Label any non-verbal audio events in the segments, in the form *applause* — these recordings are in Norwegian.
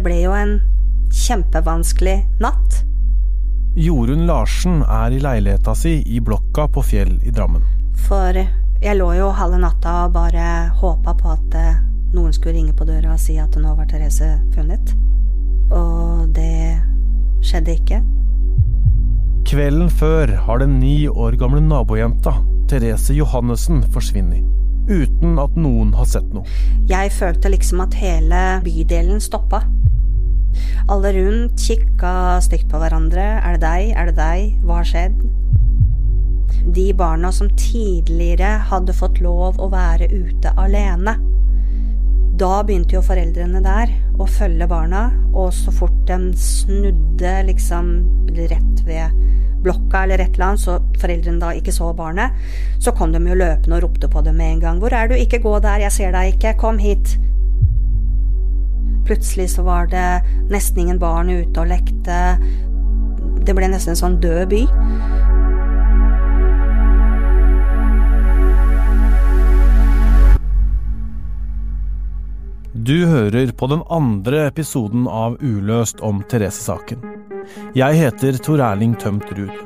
det ble jo en kjempevanskelig natt. Jorunn Larsen er i leiligheta si i blokka på Fjell i Drammen. For jeg lå jo halve natta og bare håpa på at eh, noen skulle ringe på døra og si at nå var Therese funnet. Og det skjedde ikke. Kvelden før har den ni år gamle nabojenta, Therese Johannessen, forsvunnet. Uten at noen har sett noe. Jeg følte liksom at hele bydelen stoppa. Alle rundt kikka stygt på hverandre. Er det deg? Er det deg? Hva har skjedd? De barna som tidligere hadde fått lov å være ute alene. Da begynte jo foreldrene der å følge barna, og så fort de snudde liksom rett ved blokka eller et eller annet, så foreldrene da ikke så barnet, så kom de jo løpende og ropte på dem med en gang. 'Hvor er du? Ikke gå der, jeg ser deg ikke. Kom hit.' Plutselig så var det nesten ingen barn ute og lekte. Det ble nesten en sånn død by. Du hører på den andre episoden av Uløst om Therese-saken. Jeg heter Tor Erling Tømt Ruud.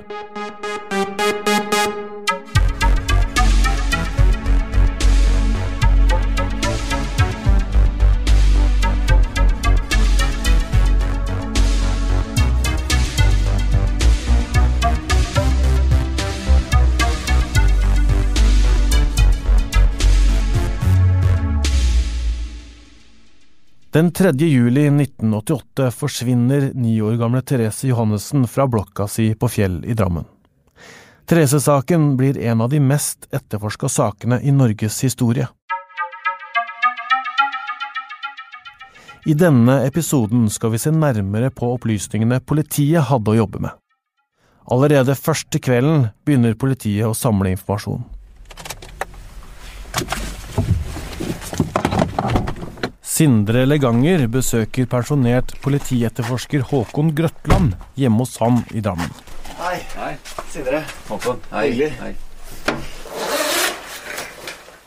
Den 3. juli 1988 forsvinner ni år gamle Therese Johannessen fra blokka si på Fjell i Drammen. Therese-saken blir en av de mest etterforska sakene i Norges historie. I denne episoden skal vi se nærmere på opplysningene politiet hadde å jobbe med. Allerede første kvelden begynner politiet å samle informasjon. Sindre Leganger besøker pensjonert politietterforsker Håkon Grøtland hjemme hos ham i Drammen. Hei. Hei. Sindre. Håkon. Hyggelig. Hei.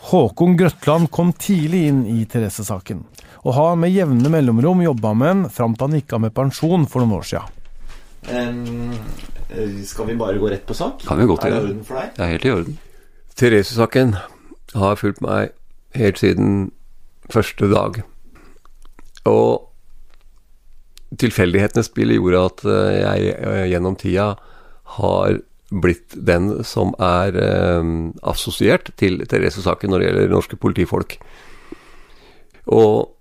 Håkon Grøtland kom tidlig inn i Therese-saken, og har med jevne mellomrom jobba med den fram til han gikk av med pensjon for noen år. Em, skal vi bare gå rett på sak? Kan vi godt Er det i orden for deg? Det er helt i orden. Therese-saken har fulgt meg helt siden første dag. Og tilfeldighetene spillet gjorde at eh, jeg eh, gjennom tida har blitt den som er eh, assosiert til Therese-saken når det gjelder norske politifolk. Og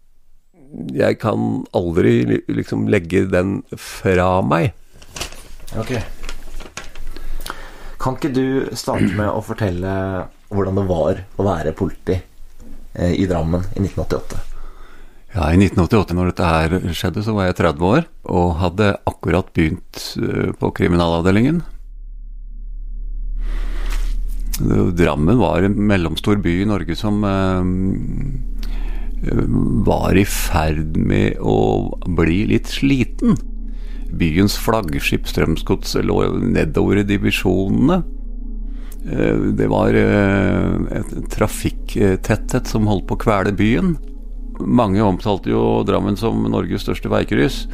jeg kan aldri liksom legge den fra meg. Ok. Kan ikke du starte med å fortelle hvordan det var å være politi eh, i Drammen i 1988? Ja, I 1988, når dette her skjedde, så var jeg 30 år og hadde akkurat begynt eh, på kriminalavdelingen. Drammen var en mellomstor by i Norge som eh, var i ferd med å bli litt sliten. Byens flaggskip Strømsgodset lå nedover i divisjonene. Eh, Det var et trafikktetthet som holdt på å kvele byen. Mange omtalte jo Drammen som Norges største veikryss.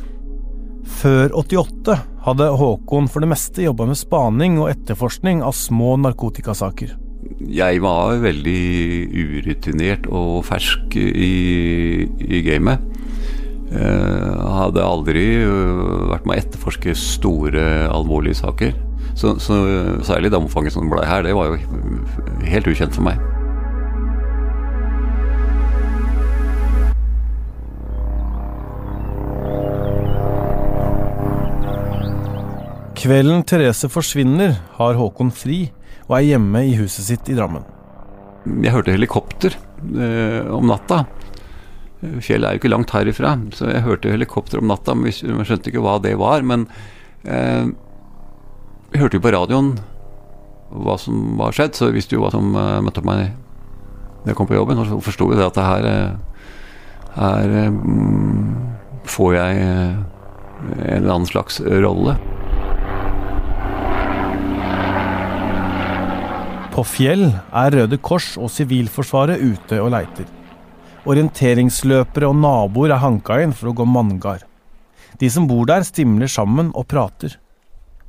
Før 88 hadde Håkon for det meste jobba med spaning og etterforskning av små narkotikasaker. Jeg var veldig urutinert og fersk i, i gamet. Jeg hadde aldri øh, vært med å etterforske store, alvorlige saker. Så, så særlig det omfanget som det ble her, det var jo helt ukjent for meg. Kvelden Therese forsvinner, har Håkon fri og er hjemme i huset sitt i Drammen. Jeg hørte helikopter eh, om natta. Fjellet er jo ikke langt herifra, så jeg hørte helikopter om natta. Men jeg skjønte ikke hva det var. Men eh, jeg hørte jo på radioen hva som var skjedd, så jeg visste jo hva som eh, møtte meg da jeg kom på jobben. Og så forsto jeg det at det her, eh, her mm, får jeg eh, en eller annen slags rolle. På Fjell er Røde Kors og Sivilforsvaret ute og leiter. Orienteringsløpere og naboer er hanka inn for å gå manngard. De som bor der, stimler sammen og prater.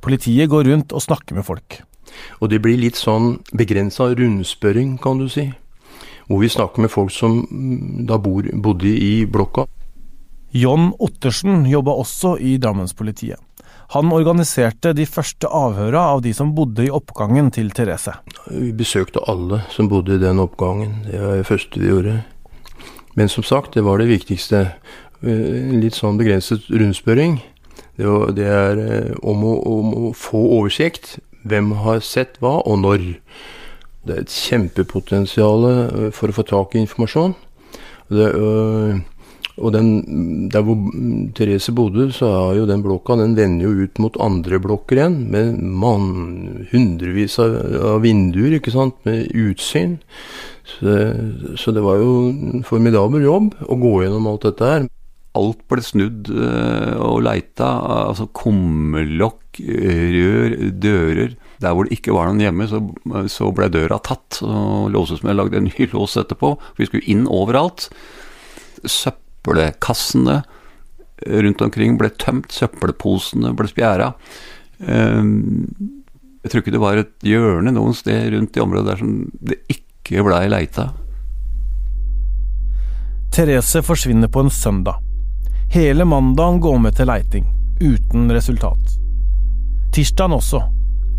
Politiet går rundt og snakker med folk. Og det blir litt sånn begrensa rundspørring, kan du si. Hvor vi snakker med folk som mm, da bor, bodde i blokka. John Ottersen jobba også i Drammenspolitiet. Han organiserte de første avhøra av de som bodde i oppgangen til Therese. Vi besøkte alle som bodde i den oppgangen. Det var det første vi gjorde. Men som sagt, det var det viktigste. Litt sånn begrenset rundspørring. Det, var, det er eh, om å, om å, få oversikt. Hvem har sett hva, og når. Det er et kjempepotensial eh, for å få tak i informasjon. Det, øh, og den, der hvor Therese bodde, så er jo den blokka Den vender jo ut mot andre blokker igjen, med man, hundrevis av, av, vinduer, ikke sant, med utsyn. Så det, så det, var jo en formidabel jobb å gå gjennom alt dette her. Alt ble snudd øh, og leita. Altså kumlokk, rør, dører. Der hvor det ikke var noen hjemme, så, så ble døra tatt og låses med. Lagde en ny lås etterpå. Vi skulle inn overalt. Søppel søppelkassene rundt omkring ble tømt, søppelposene ble spjæra. Ehm, jeg tror ikke det var et hjørne noen sted rundt i området der som det ikke blei leita. Therese forsvinner på en søndag. Hele mandagen går med til leiting, uten resultat. Tirsdagen også.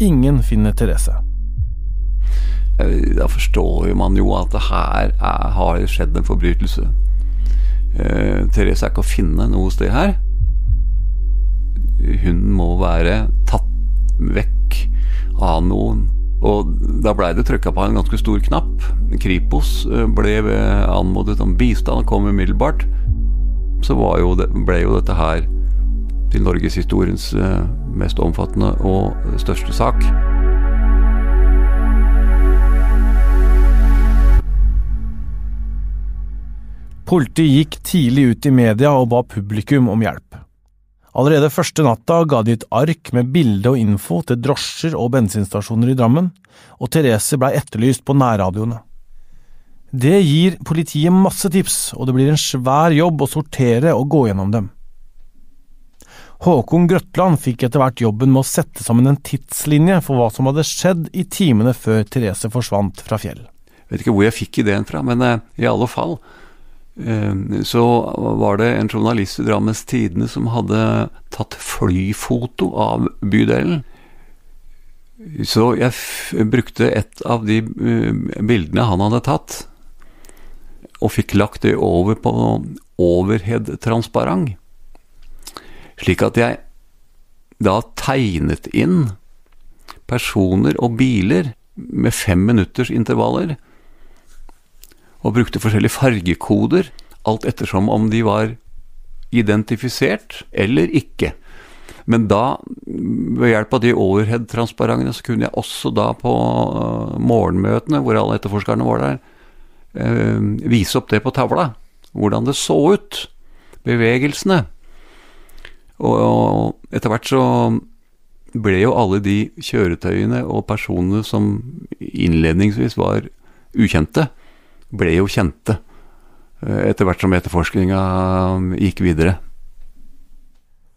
Ingen finner Therese. Da forstår man jo at det her er, har skjedd en forbrytelse. Uh, Therese er ikke å finne noe sted her. Hun må være tatt vekk av noen. Og da blei det trykka på en ganske stor knapp. Kripos eh, ble anmodet om bistand og kom umiddelbart. Så jo det, ble jo dette her til norgeshistoriens mest omfattende og største sak. Politiet gikk tidlig ut i media og ba publikum om hjelp. Allerede første natta ga de et ark med bilde og info til drosjer og bensinstasjoner i Drammen, og Therese blei etterlyst på nærradioene. Det gir politiet masse tips, og det blir en svær jobb å sortere og gå gjennom dem. Håkon Grøtland fikk etter hvert jobben med å sette sammen en tidslinje for hva som hadde skjedd i timene før Therese forsvant fra Fjell. Jeg vet ikke hvor jeg fikk ideen fra, men eh, i alle fall så var det en journalist i Drammens Tidende som hadde tatt flyfoto av bydelen. Så jeg brukte et av de eh, bildene han hadde tatt, og fikk lagt det over på overhead-transparent. Slik at jeg da tegnet inn personer og biler med fem minutters intervaller og brukte forskjellige fargekoder, alt ettersom om de var identifisert eller ikke. Men da, ved hjelp av de overhead-transparentene, så kunne jeg også da på uh, morgenmøtene, hvor alle etterforskerne var der, uh, vise opp det på tavla. Hvordan det så ut. Bevegelsene. Og etter hvert så ble jo alle de kjøretøyene og personene som innledningsvis var ukjente, ble jo kjente eh, etter hvert som etterforskninga um, gikk videre.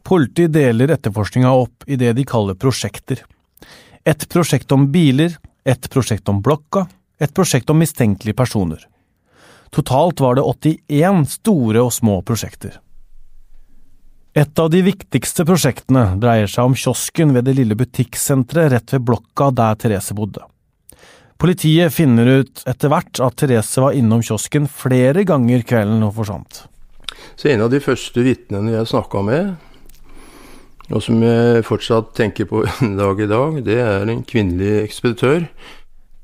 Politiet deler etterforskninga opp i det de kaller prosjekter. Et prosjekt om biler, et prosjekt om blokka, et prosjekt om mistenkelige personer. Totalt var det 81 store og små prosjekter. Et av de viktigste prosjektene dreier seg om kiosken ved det lille butikksenteret rett ved blokka der Therese bodde. Politiet finner ut etter hvert at Therese var innom kiosken flere ganger kvelden hun forsvant. Så en av de første vitnene jeg snakka med, og som jeg fortsatt tenker på en *laughs* dag i dag, det er en kvinnelig ekspeditør.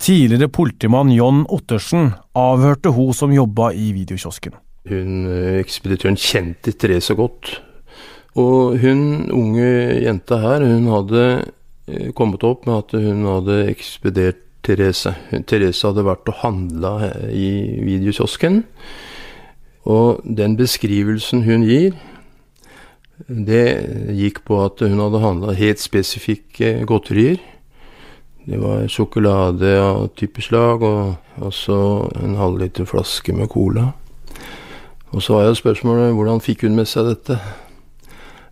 Tidligere politimann John Ottersen avhørte hun som jobba i videokiosken. Hun eh, ekspeditøren kjente Therese godt. Og hun unge jenta her, hun hadde eh, kommet opp med at hun hadde ekspedert Therese. Therese hadde vært og handla i videokiosken. Og den beskrivelsen hun gir, det gikk på at hun hadde handla helt spesifikke godterier. Det var sjokolade av type slag, og også en halvliter flaske med cola. Og så var jo spørsmålet hvordan fikk hun med seg dette?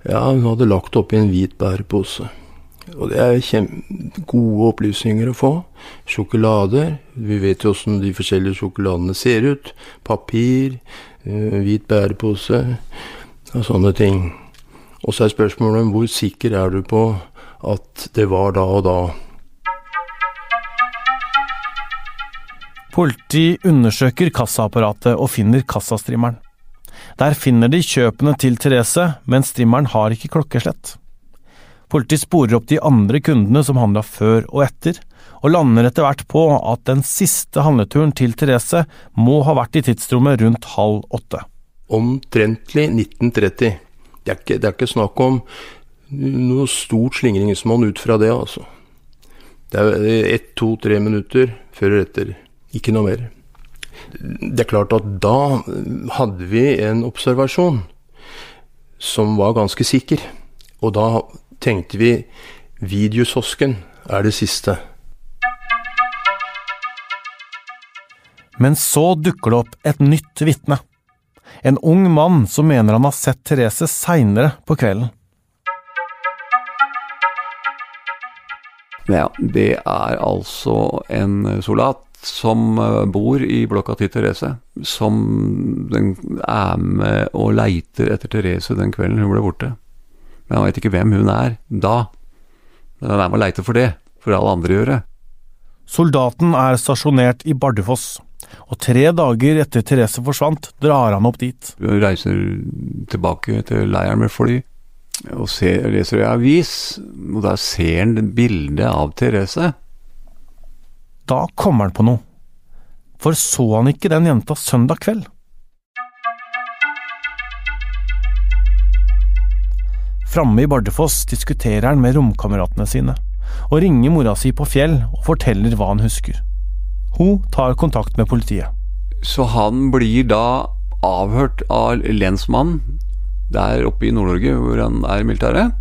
Ja, hun hadde lagt oppi en hvit bærepose. Og det er gode opplysninger å få. Sjokolader. Vi vet jo åssen de forskjellige sjokoladene ser ut. Papir, eh, hvit bærepose og sånne ting. Og så er spørsmålet hvor sikker er du på at det var da og da? Politi undersøker kassaapparatet og finner kassastrimmeren. Der finner de kjøpene til Therese, men strimmeren har ikke klokkeslett. Politi sporer opp de andre kundene som handla før og etter, og lander etter hvert på at den siste handleturen til Therese må ha vært i tidsrommet rundt halv åtte. Omtrentlig 1930. Det er ikke, det er ikke snakk om noe stort slingringsmonn ut fra det, altså. Det er ett, to, tre minutter før og etter. Ikke noe mer. Det er klart at da hadde vi en observasjon som var ganske sikker. Og da tenkte vi videososken er det siste. Men så dukker det opp et nytt vitne. En ung mann som mener han har sett Therese seinere på kvelden. Ja, det er altså en soldat som eh, bor i blokka til Therese, som er med og leiter etter Therese den kvelden hun ble borte. Men han vet ikke hvem hun er da. Men han er med og leiter for det, for alle andre gjør det. Soldaten er stasjonert i Bardufoss, og tre dager etter Therese forsvant, drar han opp dit. Hun reiser tilbake til leiren med fly, og ser, leser i avis, og da ser han bildet av Therese. Da kommer han på noe. For så han ikke den jenta søndag kveld? Framme i Bardufoss diskuterer han med romkameratene sine, og ringer mora si på Fjell og forteller hva han husker. Hun tar kontakt med politiet. Så han blir da avhørt av lensmannen der oppe i Nord-Norge, hvor han er i militæret,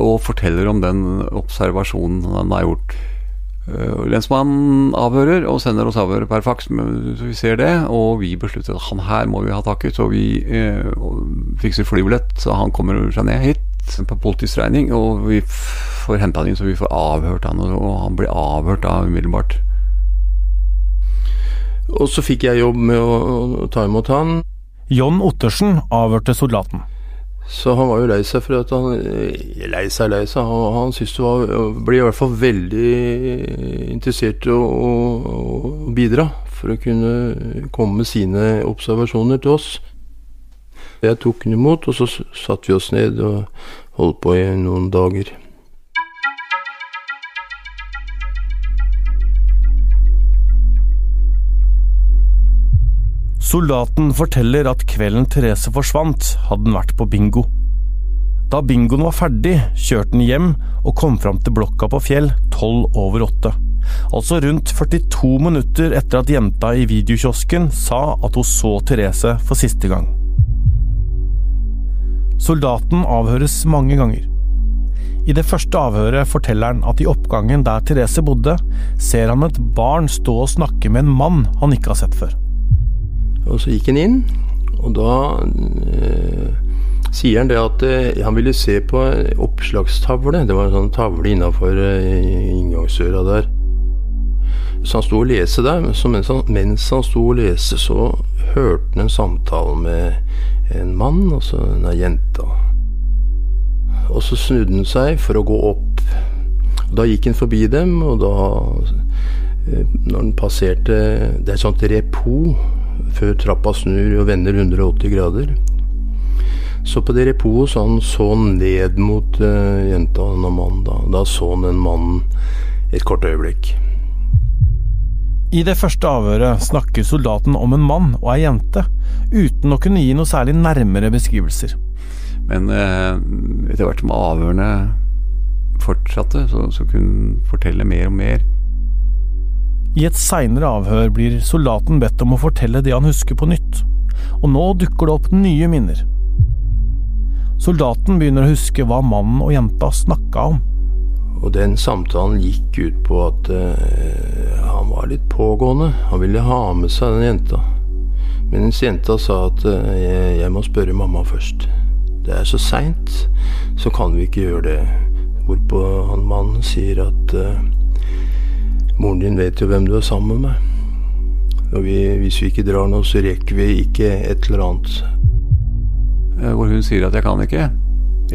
og forteller om den observasjonen han har gjort. Uh, lensmannen avhører og sender oss avhøret per faks, så vi ser det. Og vi beslutter at han her må vi ha tak i, så vi eh, fikser flybillett så han kommer seg ned hit på politiets regning. Og vi får henta han inn, så vi får avhørt han, og han blir avhørt da umiddelbart. Og så fikk jeg jobb med å ta imot han. John Ottersen avhørte soldaten. Så han var jo lei seg for at han Lei seg, lei seg. Han, han syntes det var Ble i hvert fall veldig interessert i å, å, å, bidra. For å kunne komme med sine observasjoner til oss. Jeg tok ham imot, og så satte vi oss ned og holdt på i noen dager. Soldaten forteller at kvelden Therese forsvant, hadde den vært på bingo. Da bingoen var ferdig, kjørte den hjem og kom fram til blokka på Fjell tolv over åtte. Altså rundt 42 minutter etter at jenta i videokiosken sa at hun så Therese for siste gang. Soldaten avhøres mange ganger. I det første avhøret forteller han at i oppgangen der Therese bodde, ser han et barn stå og snakke med en mann han ikke har sett før. Og så gikk han inn, og da eh, sier han det at eh, han ville se på oppslagstavle. Det var en sånn tavle innafor eh, inngangsøra der. Så han sto og leste der, så mens han, mens han sto og leste, så hørte han en samtale med en mann og så en jenta. Og så snudde han seg for å gå opp. Og da gikk han forbi dem, og da eh, Når han passerte Det er et sånt repo før trappa snur og vender 180 grader. Så på det repoet så han så ned mot uh, jenta og mannen. Da. da så han en mann et kort øyeblikk. I det første avhøret snakker soldaten om en mann og ei jente, uten å kunne gi noe særlig nærmere beskrivelser. Men uh, etter hvert som avhørene fortsatte, så, så kunne han fortelle mer og mer. I et seinere avhør blir soldaten bedt om å fortelle det han husker på nytt, og nå dukker det opp nye minner. Soldaten begynner å huske hva mannen og jenta snakka om. Og den samtalen gikk ut på at uh, han var litt pågående. Han ville ha med seg den jenta. Mens jenta sa at uh, jeg, jeg må spørre mamma først. Det er så seint, så kan vi ikke gjøre det. Hvorpå han mannen sier at uh, moren din vet jo hvem du er sammen med. Og vi, hvis vi ikke drar nå, så rekker vi ikke et eller annet. Eh, hvor hun sier at 'jeg kan ikke'.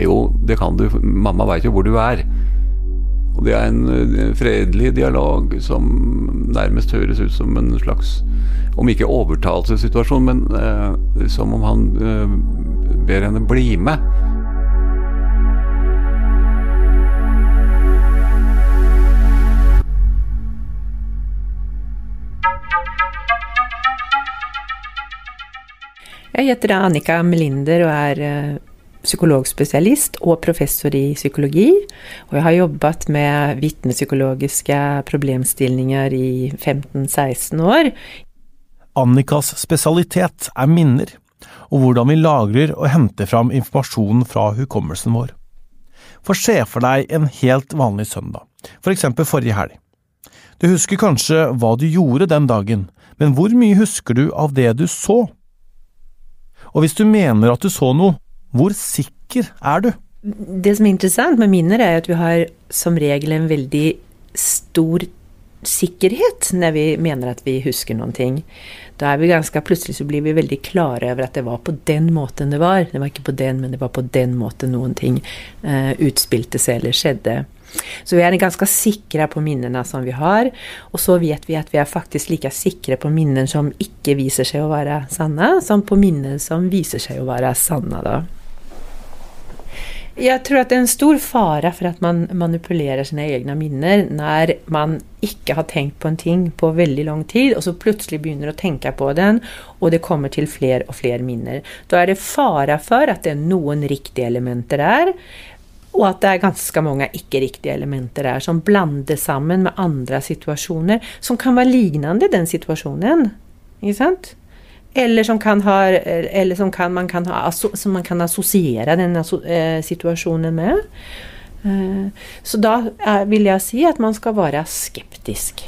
Jo, det kan du. Mamma veit jo hvor du er. Og det er en eh, fredelig dialog som nærmest høres ut som en slags Om ikke overtalelsessituasjon, men eh, som om han eh, ber henne bli med. Jeg heter Annika Melinder og er eh, psykologspesialist og professor i psykologi. Og jeg har jobbet med vitnepsykologiske problemstillinger i 15-16 år. Annikas spesialitet er minner, og hvordan vi lagrer og henter fram informasjonen fra hukommelsen vår. For se for deg en helt vanlig søndag, for eksempel forrige helg. Du husker kanskje hva du gjorde den dagen, men hvor mye husker du av det du så? Og hvis du mener at du så noe, hvor sikker er du? Det som er interessant med minner, er at vi har som regel en veldig stor sikkerhet når vi mener at vi husker noen ting. Da er vi ganske, Plutselig så blir vi veldig klare over at det var på den måten det var. Det var ikke på den, men det var på den måten noen ting uh, utspilte seg eller skjedde. Så vi er ganske sikre på minnene som vi har, og så vet vi at vi er faktisk like sikre på minner som ikke viser seg å være sanne, som på minner som viser seg å være sanne. da. Jeg tror at det er en stor fare for at man manipulerer sine egne minner når man ikke har tenkt på en ting på veldig lang tid, og så plutselig begynner å tenke på den, og det kommer til flere og flere minner. Da er det fare for at det er noen riktige elementer der, og at det er ganske mange ikke-riktige elementer der som blandes sammen med andre situasjoner som kan være lignende den situasjonen. Ikke sant? Eller som, kan ha, eller som, kan, man, kan ha, som kan assosiere denne eh, situasjonen med. Eh, så da vil jeg si at man skal være skeptisk.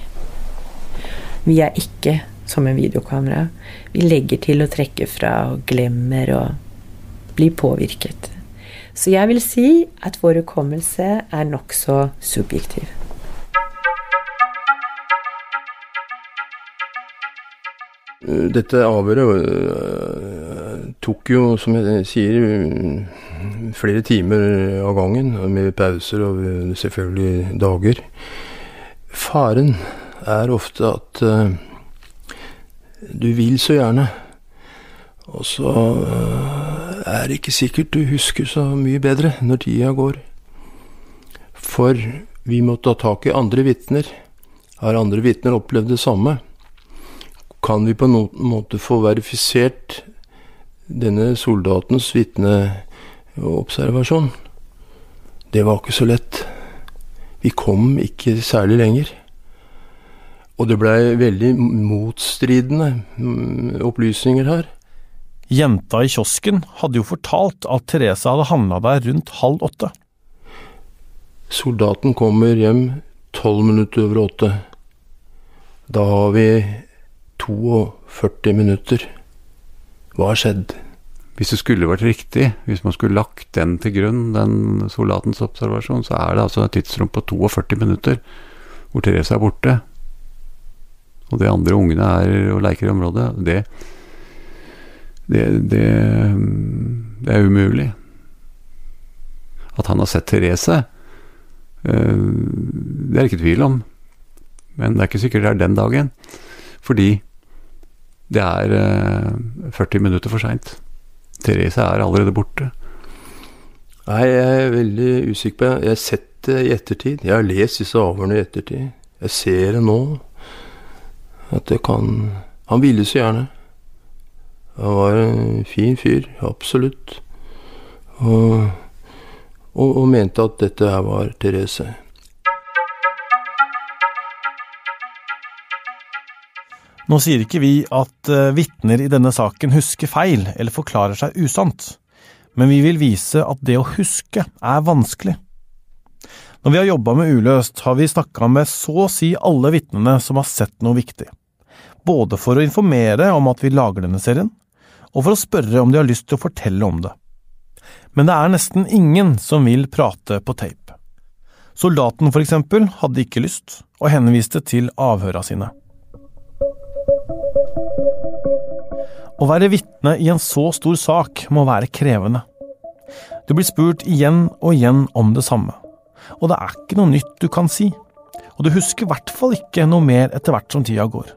Vi er ikke som en videokamera. Vi legger til og trekker fra og glemmer og blir påvirket. Så jeg vil si at vår hukommelse er nokså subjektiv. Dette avhøret øh, tok jo, som jeg sier, flere timer av gangen, med pauser og selvfølgelig dager. Faren er ofte at uh, du vil så gjerne, og så uh, er ikke sikkert du husker så mye bedre når tida går. For vi må ta tak i andre vitner. Har andre vitner opplevd det samme? Kan vi på noen måte få verifisert denne soldatens vitneobservasjon? Det var ikke så lett. Vi kom ikke særlig lenger. Og det blei veldig motstridende mm, opplysninger her. Jenta i kiosken hadde jo fortalt at Therese hadde handla der rundt halv åtte. Soldaten kommer hjem tolv minutter over åtte. Da har vi 42 minutter. Hva har skjedd? Hvis det skulle vært riktig, hvis man skulle lagt den til grunn, den soldatens observasjon, så er det altså et tidsrom på 42 minutter hvor Therese er borte. Og de andre ungene er og leker i området. Det det, det, det er umulig. At han har sett Therese, eh, det er ikke tvil om. Men det er ikke sikkert det er den dagen. Fordi det er 40 eh, minutter for seint. Therese er allerede borte. Nei, jeg er veldig usikker på. Jeg har sett det i ettertid. Jeg har lest disse avhørene i ettertid. Jeg ser det nå. At det kan Han ville så gjerne. Han var en fin fyr, absolutt. Og, og, og mente at dette her var Therese. Nå sier ikke vi at uh, vitner i denne saken husker feil eller forklarer seg usant, men vi vil vise at det å huske er vanskelig. Når vi har jobba med Uløst, har vi snakka med så å si alle vitnene som har sett noe viktig. både for å informere om at vi lager denne serien, og for å spørre om de har lyst til å fortelle om det. Men det er nesten ingen som vil prate på tape. Soldaten, for eksempel, hadde ikke lyst, og henviste til avhøra sine. Å være vitne i en så stor sak må være krevende. Du blir spurt igjen og igjen om det samme, og det er ikke noe nytt du kan si. Og du husker i hvert fall ikke noe mer etter hvert som tida går.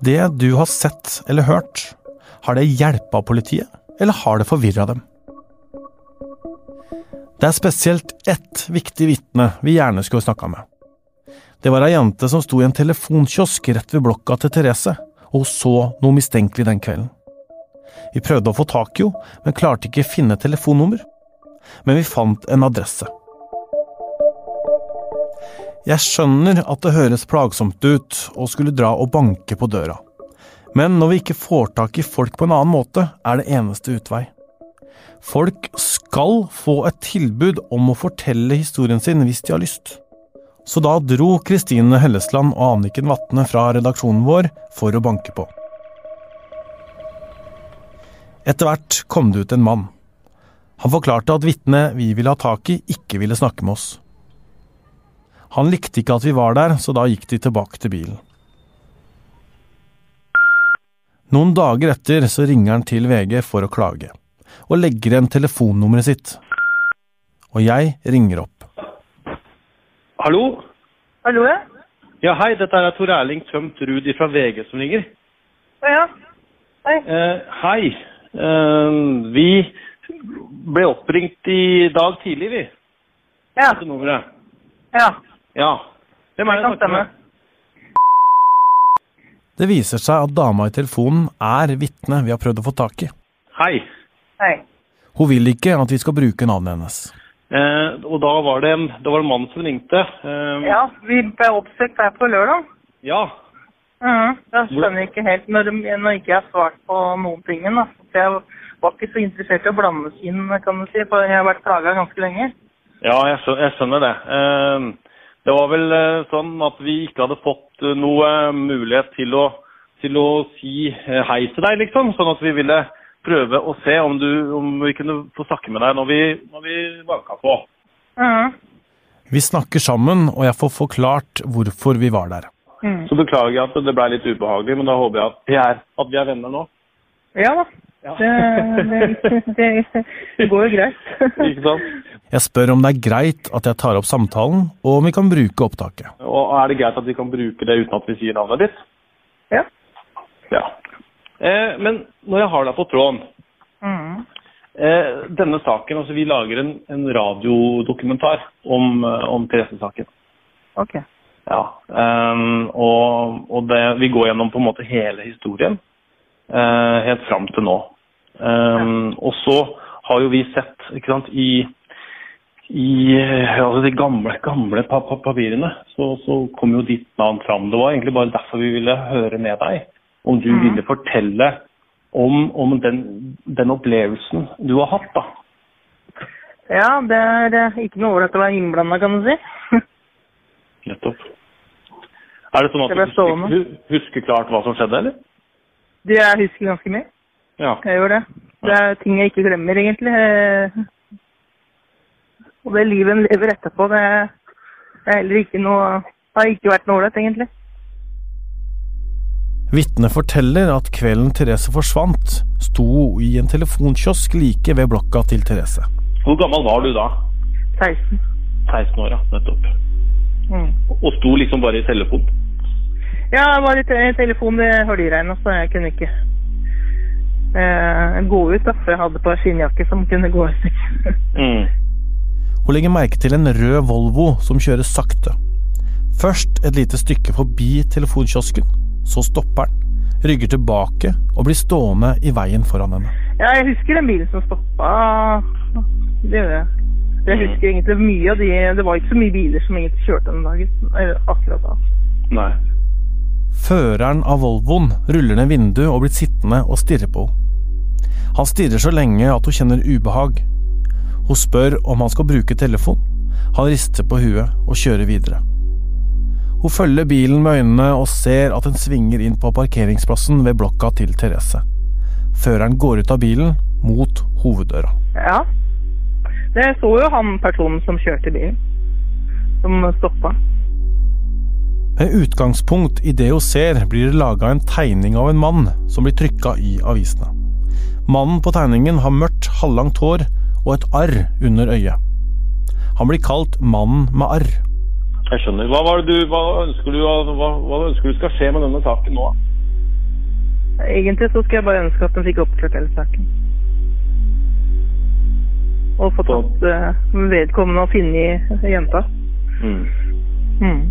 Det du har sett eller hørt, har det hjelpa politiet, eller har det forvirra dem? Det er spesielt ett viktig vitne vi gjerne skulle snakka med. Det var ei jente som sto i en telefonkiosk rett ved blokka til Therese, og hun så noe mistenkelig den kvelden. Vi prøvde å få tak i henne, men klarte ikke finne telefonnummer. Men vi fant en adresse. Jeg skjønner at det høres plagsomt ut å skulle dra og banke på døra. Men når vi ikke får tak i folk på en annen måte, er det eneste utvei. Folk skal få et tilbud om å fortelle historien sin hvis de har lyst. Så da dro Kristine Hellesland og Anniken Vatne fra redaksjonen vår for å banke på. Etter hvert kom det ut en mann. Han forklarte at vitnet vi ville ha tak i, ikke ville snakke med oss. Han likte ikke at vi var der, så da gikk de tilbake til bilen. Noen dager etter så ringer han til VG for å klage, og legger igjen telefonnummeret sitt. Og jeg ringer opp. Hallo? Hallo, ja? Ja, hei, dette er Tor Erling Tømt Ruud fra VG som ringer. Ja. Hei. Eh, hei. Eh, vi ble oppringt i dag tidlig, vi. Ja. Dette nummeret. Ja. Ja. Hvem er det du snakker med? Det viser seg at dama i telefonen er vitnet vi har prøvd å få tak i. Hei. Hei. Hun vil ikke at vi skal bruke navnet hennes. Eh, og da var det en, det var en mann som ringte. Eh, Ja, vi ble oppsøkt her på lørdag. ja. Mhm. Jeg skjønner ikke helt når, når ikke jeg har svart på noen ting. Da. Jeg var ikke så interessert i å blandes inn, kan du si, for jeg har vært plaga ganske lenge. Ja, jeg skjønner det. Eh, det var vel eh, sånn at vi ikke hadde fått eh, noe eh, mulighet til å, til å si hei til deg, liksom. Sånn at vi ville prøve å se om, du, om vi kunne få snakke med deg når vi, når vi banka på. Mm. Vi snakker sammen, og jeg får forklart hvorfor vi var der. Mm. Så beklager jeg at det ble litt ubehagelig, men da håper jeg at vi er, at vi er venner nå. Ja da. Det, det, det, det går jo greit. *laughs* Ikke sant? Jeg spør om det er greit at jeg tar opp samtalen, og om vi kan bruke opptaket. Og er det greit at vi kan bruke det uten at vi sier navnet ditt? Ja. Ja. Eh, men når jeg har deg på tråden mm. eh, Denne saken, altså vi lager en, en radiodokumentar om, eh, om Therese-saken. Ok. Ja. um, og og det, vi går gjennom på en måte hele historien helt fram til nå. Ehm, Og så har jo vi sett ikke sant, i, i eh, altså de gamle, gamle pa pa papirene, så, så kom jo ditt navn fram. Det var egentlig bare derfor vi ville høre med deg. Om du ville fortelle om, om den, den opplevelsen du har hatt, da. Ja, det er eh, ikke noe ålreit å være innblanda, kan du si. *laughs* Nettopp. Er det sånn at du husker, husker klart hva som skjedde, eller? Du, jeg husker ganske mye. Ja. Jeg gjør det. Det er ting jeg ikke glemmer, egentlig. Eh, Og det livet en lever etterpå, det er heller ikke noe Har ikke vært noe ålreit, egentlig. Vitnet forteller at kvelden Therese forsvant, sto i en telefonkiosk like ved blokka til Therese. Hvor gammel var du da? 16. 16 år, ja. Nettopp. Mm. Og sto liksom bare i telefon. Ja, jeg var i telefon, det høljregna, så jeg kunne ikke eh, gå ut, da. For jeg hadde på skinnjakke som kunne gå ut. Mm. Hun legger merke til en rød Volvo som kjører sakte. Først et lite stykke forbi telefonkiosken, så stopper den, rygger tilbake og blir stående i veien foran henne. ja, jeg husker den bilen som stoppa. Det gjør jeg. Jeg Mm. husker egentlig mye av de Det var ikke så mye biler som egentlig kjørte den dagen. Akkurat da. Nei. Føreren av Volvoen ruller ned vinduet og blir sittende og stirre på henne. Han stirrer så lenge at hun kjenner ubehag. Hun spør om han skal bruke telefon. Han rister på huet og kjører videre. Hun følger bilen med øynene og ser at den svinger inn på parkeringsplassen ved blokka til Therese. Føreren går ut av bilen mot hoveddøra. Ja. Det så jo han personen som kjørte bilen, som stoppa. Med utgangspunkt i det hun ser, blir det laga en tegning av en mann som blir trykka i avisene. Mannen på tegningen har mørkt, halvlangt hår og et arr under øyet. Han blir kalt Mannen med arr. Jeg skjønner. Hva, var det du, hva, ønsker du, hva, hva ønsker du skal skje med denne saken nå? Egentlig så skulle jeg bare ønske at de fikk oppklart hele saken. Og fått tatt uh, vedkommende og funnet jenta. Mm. Mm.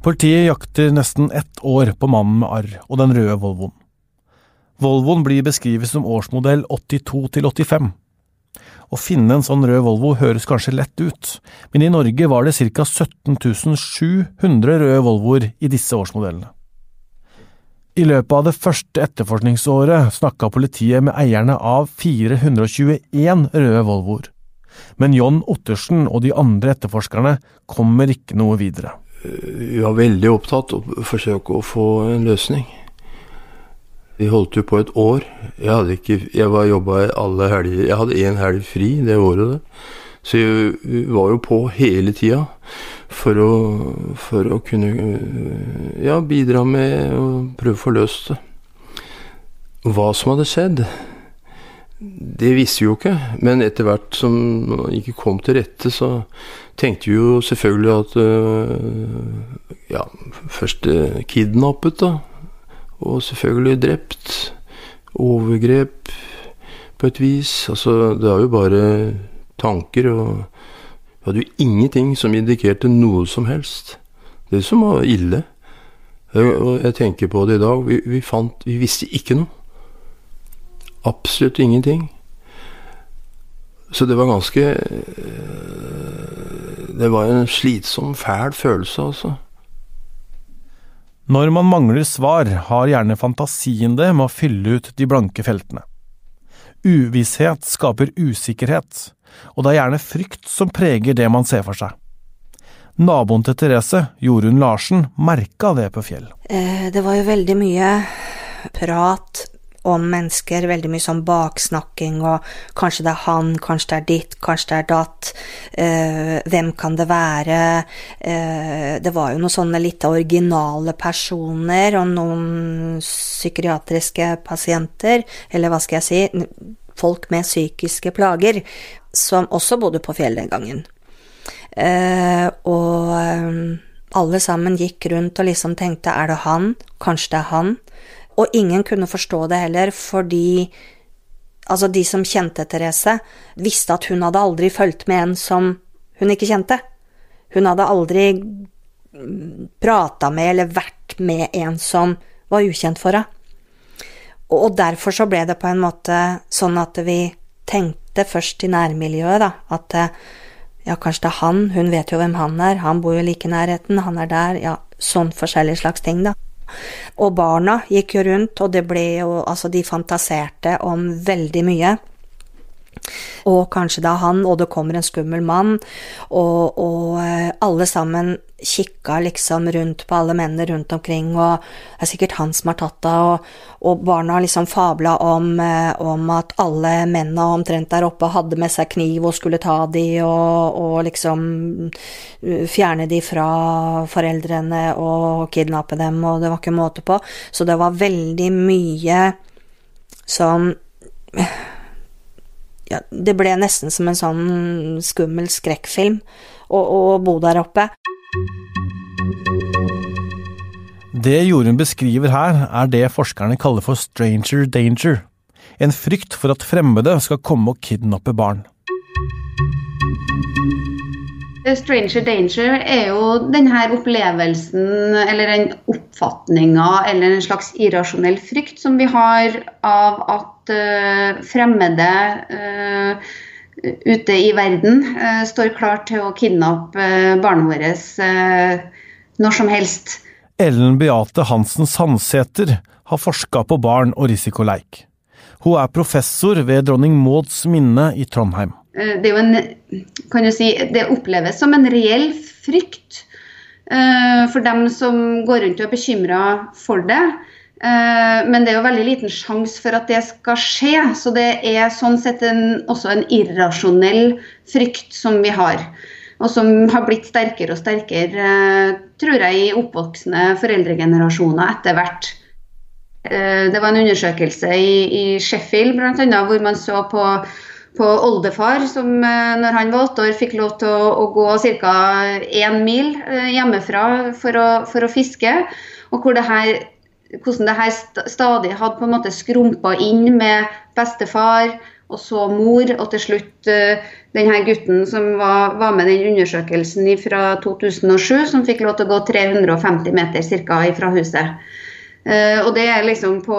Politiet jakter nesten ett år på mannen med arr og den røde Volvoen. Volvoen blir beskrevet som årsmodell 82 til 85. Å finne en sånn rød Volvo høres kanskje lett ut, men i Norge var det ca 17 700 røde Volvoer i disse årsmodellene. I løpet av det første etterforskningsåret snakka politiet med eierne av 421 røde Volvoer, men John Ottersen og de andre etterforskerne kommer ikke noe videre. Vi var veldig opptatt av å forsøke å få en løsning. Vi holdt jo på et år. Jeg hadde ikke, jeg var jobba alle helger. Jeg hadde én helg fri det året. Der. Så jeg var jo på hele tida for for å kunne ja, bidra med å prøve å få løst det. Hva som hadde skjedd, det visste vi jo ikke. Men etter hvert som man ikke kom til rette, så tenkte vi jo selvfølgelig at ja, først kidnappet, da. Og selvfølgelig drept. Overgrep på et vis. Altså, det er jo bare tanker, og vi hadde jo ingenting som indikerte noe som helst. Det som var ille. Og jeg tenker på det i dag. Vi, vi fant Vi visste ikke noe. Absolutt ingenting. Så det var ganske Det var en slitsom, fæl følelse, altså. Når man mangler svar, har gjerne fantasien det med å fylle ut de blanke feltene. Uvisshet skaper usikkerhet, og det er gjerne frykt som preger det man ser for seg. Naboen til Therese, Jorunn Larsen, merka det på Fjell. Eh, det var jo veldig mye prat om mennesker, veldig mye sånn baksnakking og kanskje det er han, kanskje det er ditt, kanskje det er datt, eh, hvem kan det være? Eh, det var jo noen sånne litt originale personer og noen psykiatriske pasienter, eller hva skal jeg si, folk med psykiske plager, som også bodde på fjellet den gangen. Eh, og alle sammen gikk rundt og liksom tenkte er det han, kanskje det er han? Og ingen kunne forstå det heller, fordi altså de som kjente Therese, visste at hun hadde aldri fulgt med en som hun ikke kjente. Hun hadde aldri prata med eller vært med en som var ukjent for henne. Og derfor så ble det på en måte sånn at vi tenkte først i nærmiljøet, da, at ja, kanskje det er han, hun vet jo hvem han er, han bor jo like i nærheten, han er der, ja, sånn forskjellige slags ting, da. Og barna gikk jo rundt, og det ble jo Altså, de fantaserte om veldig mye. Og kanskje det er han, og det kommer en skummel mann, og, og alle sammen kikka liksom rundt på alle mennene rundt omkring, og det er sikkert han som har tatt det, og, og barna liksom fabla om, om, at alle mennene omtrent der oppe hadde med seg kniv og skulle ta de, og, og liksom fjerne de fra foreldrene og kidnappe dem, og det var ikke måte på. Så det var veldig mye som ja, det ble nesten som en sånn skummel skrekkfilm å, å bo der oppe. Det Jorunn beskriver her, er det forskerne kaller for stranger danger. En frykt for at fremmede skal komme og kidnappe barn. Stranger danger er jo denne opplevelsen eller den oppfatninga eller en slags irrasjonell frykt som vi har av at uh, fremmede uh, ute i verden uh, står klar til å kidnappe barna våre når som helst. Ellen Beate Hansen Sandsæter har forska på barn og risikoleik. Hun er professor ved dronning Mauds minne i Trondheim. Eh, det er jo en Kan du si Det oppleves som en reell frykt uh, for dem som går rundt og er bekymra for det. Uh, men det er jo veldig liten sjanse for at det skal skje. Så det er sånn sett en, også en irrasjonell frykt som vi har. Og som har blitt sterkere og sterkere, tror jeg, i oppvoksende foreldregenerasjoner etter hvert. Det var en undersøkelse i, i Sheffield bl.a. hvor man så på på oldefar, som eh, når han var åtte år fikk lov til å, å gå ca. én mil eh, hjemmefra for å, for å, fiske. Og det her, hvordan det her stadig hadde på en måte skrumpa inn med bestefar og så mor, og til slutt den denne gutten som var, var med den undersøkelsen fra 2007, som fikk lov til å gå 350 meter ca. fra huset. Og det er liksom på,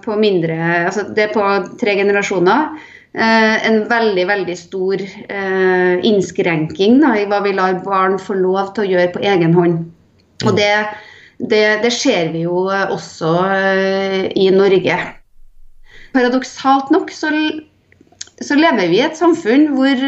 på mindre Altså det er på tre generasjoner. Eh, en veldig veldig stor eh, innskrenking da, i hva vi lar barn få lov til å gjøre på egen hånd. Og det, det, det ser vi jo eh, også i Norge. Paradoksalt nok så, så, lever vi i et samfunn hvor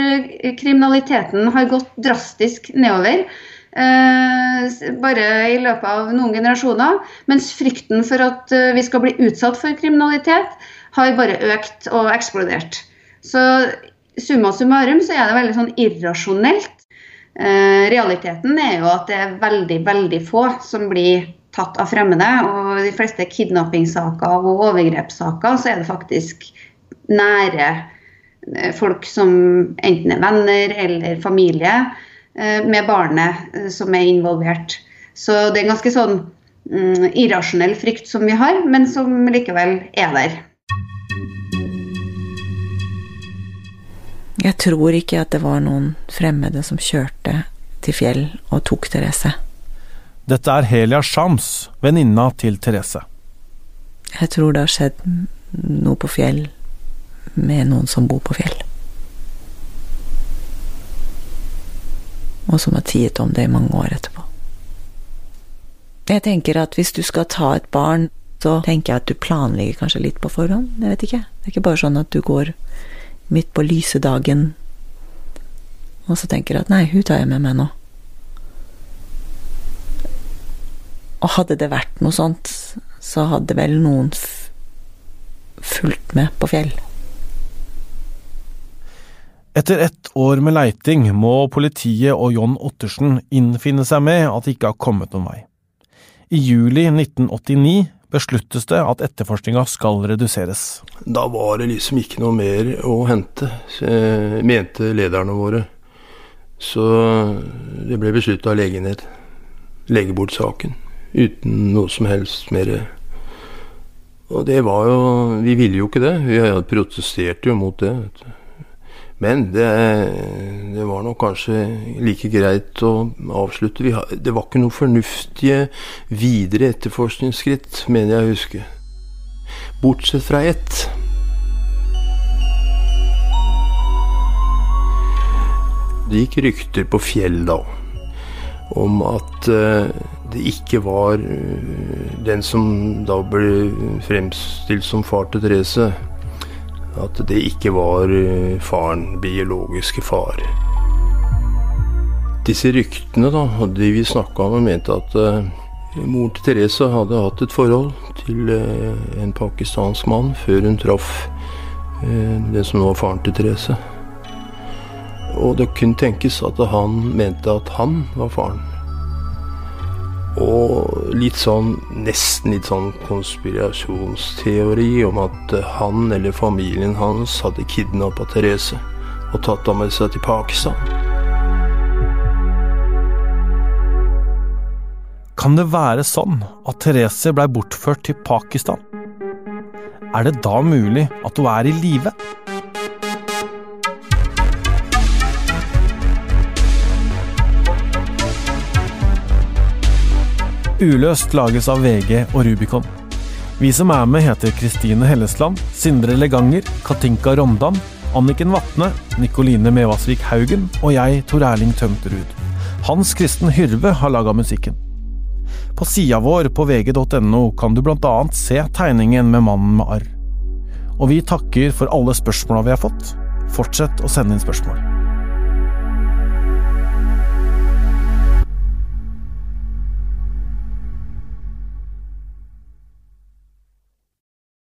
kriminaliteten har gått drastisk nedover. Eh, bare i løpet av noen generasjoner. Mens frykten for at vi skal bli utsatt for kriminalitet, har bare økt og eksplodert. Så summa summarum så er det veldig sånn irrasjonelt. Eh, realiteten er jo at det er veldig, veldig få som blir tatt av fremmede. Og de fleste kidnappingssaker og overgrepssaker så er det faktisk nære eh, folk som enten er venner eller familie eh, med barnet som er involvert. Så det er en ganske sånn mm, irrasjonell frykt som vi har, men som likevel er der. Jeg tror ikke at det var noen fremmede som kjørte til Fjell og tok Therese. Dette er Helia Shams, venninna til Therese. Jeg tror det har skjedd noe på Fjell med noen som bor på Fjell. Og som har tiet om det i mange år etterpå. Jeg tenker at hvis du skal ta et barn, så tenker jeg at du planlegger kanskje litt på forhånd. Jeg vet ikke. Det er ikke bare sånn at du går midt på lyse dagen, og så tenker jeg at nei, hun tar jeg med meg nå. Og hadde det vært noe sånt, så hadde vel noen fulgt med på fjell. Etter ett år med leiting må politiet og John Ottersen innfinne seg med at det ikke har kommet noen vei. I juli 1989 besluttes det at etterforskninga skal reduseres. Da var det liksom ikke noe mer å hente, eh, mente lederne våre. Så det ble beslutta å legge ned. Legge bort saken. Uten noe som helst mer. Og det var jo Vi ville jo ikke det. Vi protesterte jo mot det. vet du. Men det, det, var nok kanskje like greit å avslutte. det var ikke noe fornuftige videre etterforskningsskritt, mener jeg å huske. Bortsett fra ett. Det gikk rykter på fjell da om at uh, det ikke var uh, den som da ble fremstilt som far til Therese at det ikke var eh, faren, biologiske far. Disse ryktene da, hadde vi snakka med, mente at uh, mor til Therese hadde hatt et forhold til uh, en pakistansk mann før hun traff uh, den som var faren til Therese. Og det kunne tenkes at han mente at han var faren. Og litt sånn, nesten litt sånn konspirasjonsteori om at han eller familien hans hadde kidnappa Therese og tatt henne med seg til Pakistan. Kan det være sånn at Therese blei bortført til Pakistan? Er det da mulig at hun er i live? Uløst lages av VG og Rubicon. Vi som er med, heter Kristine Hellesland, Sindre Leganger, Katinka Rondan, Anniken Vatne, Nikoline Mevasvik Haugen og jeg, Tor Erling Tømterud. Hans Kristen Hyrve har laga musikken. På sida vår på vg.no kan du annet se tegningen med mannen med arr. Og vi takker for alle spørsmåla vi har fått. Fortsett å sende inn spørsmål.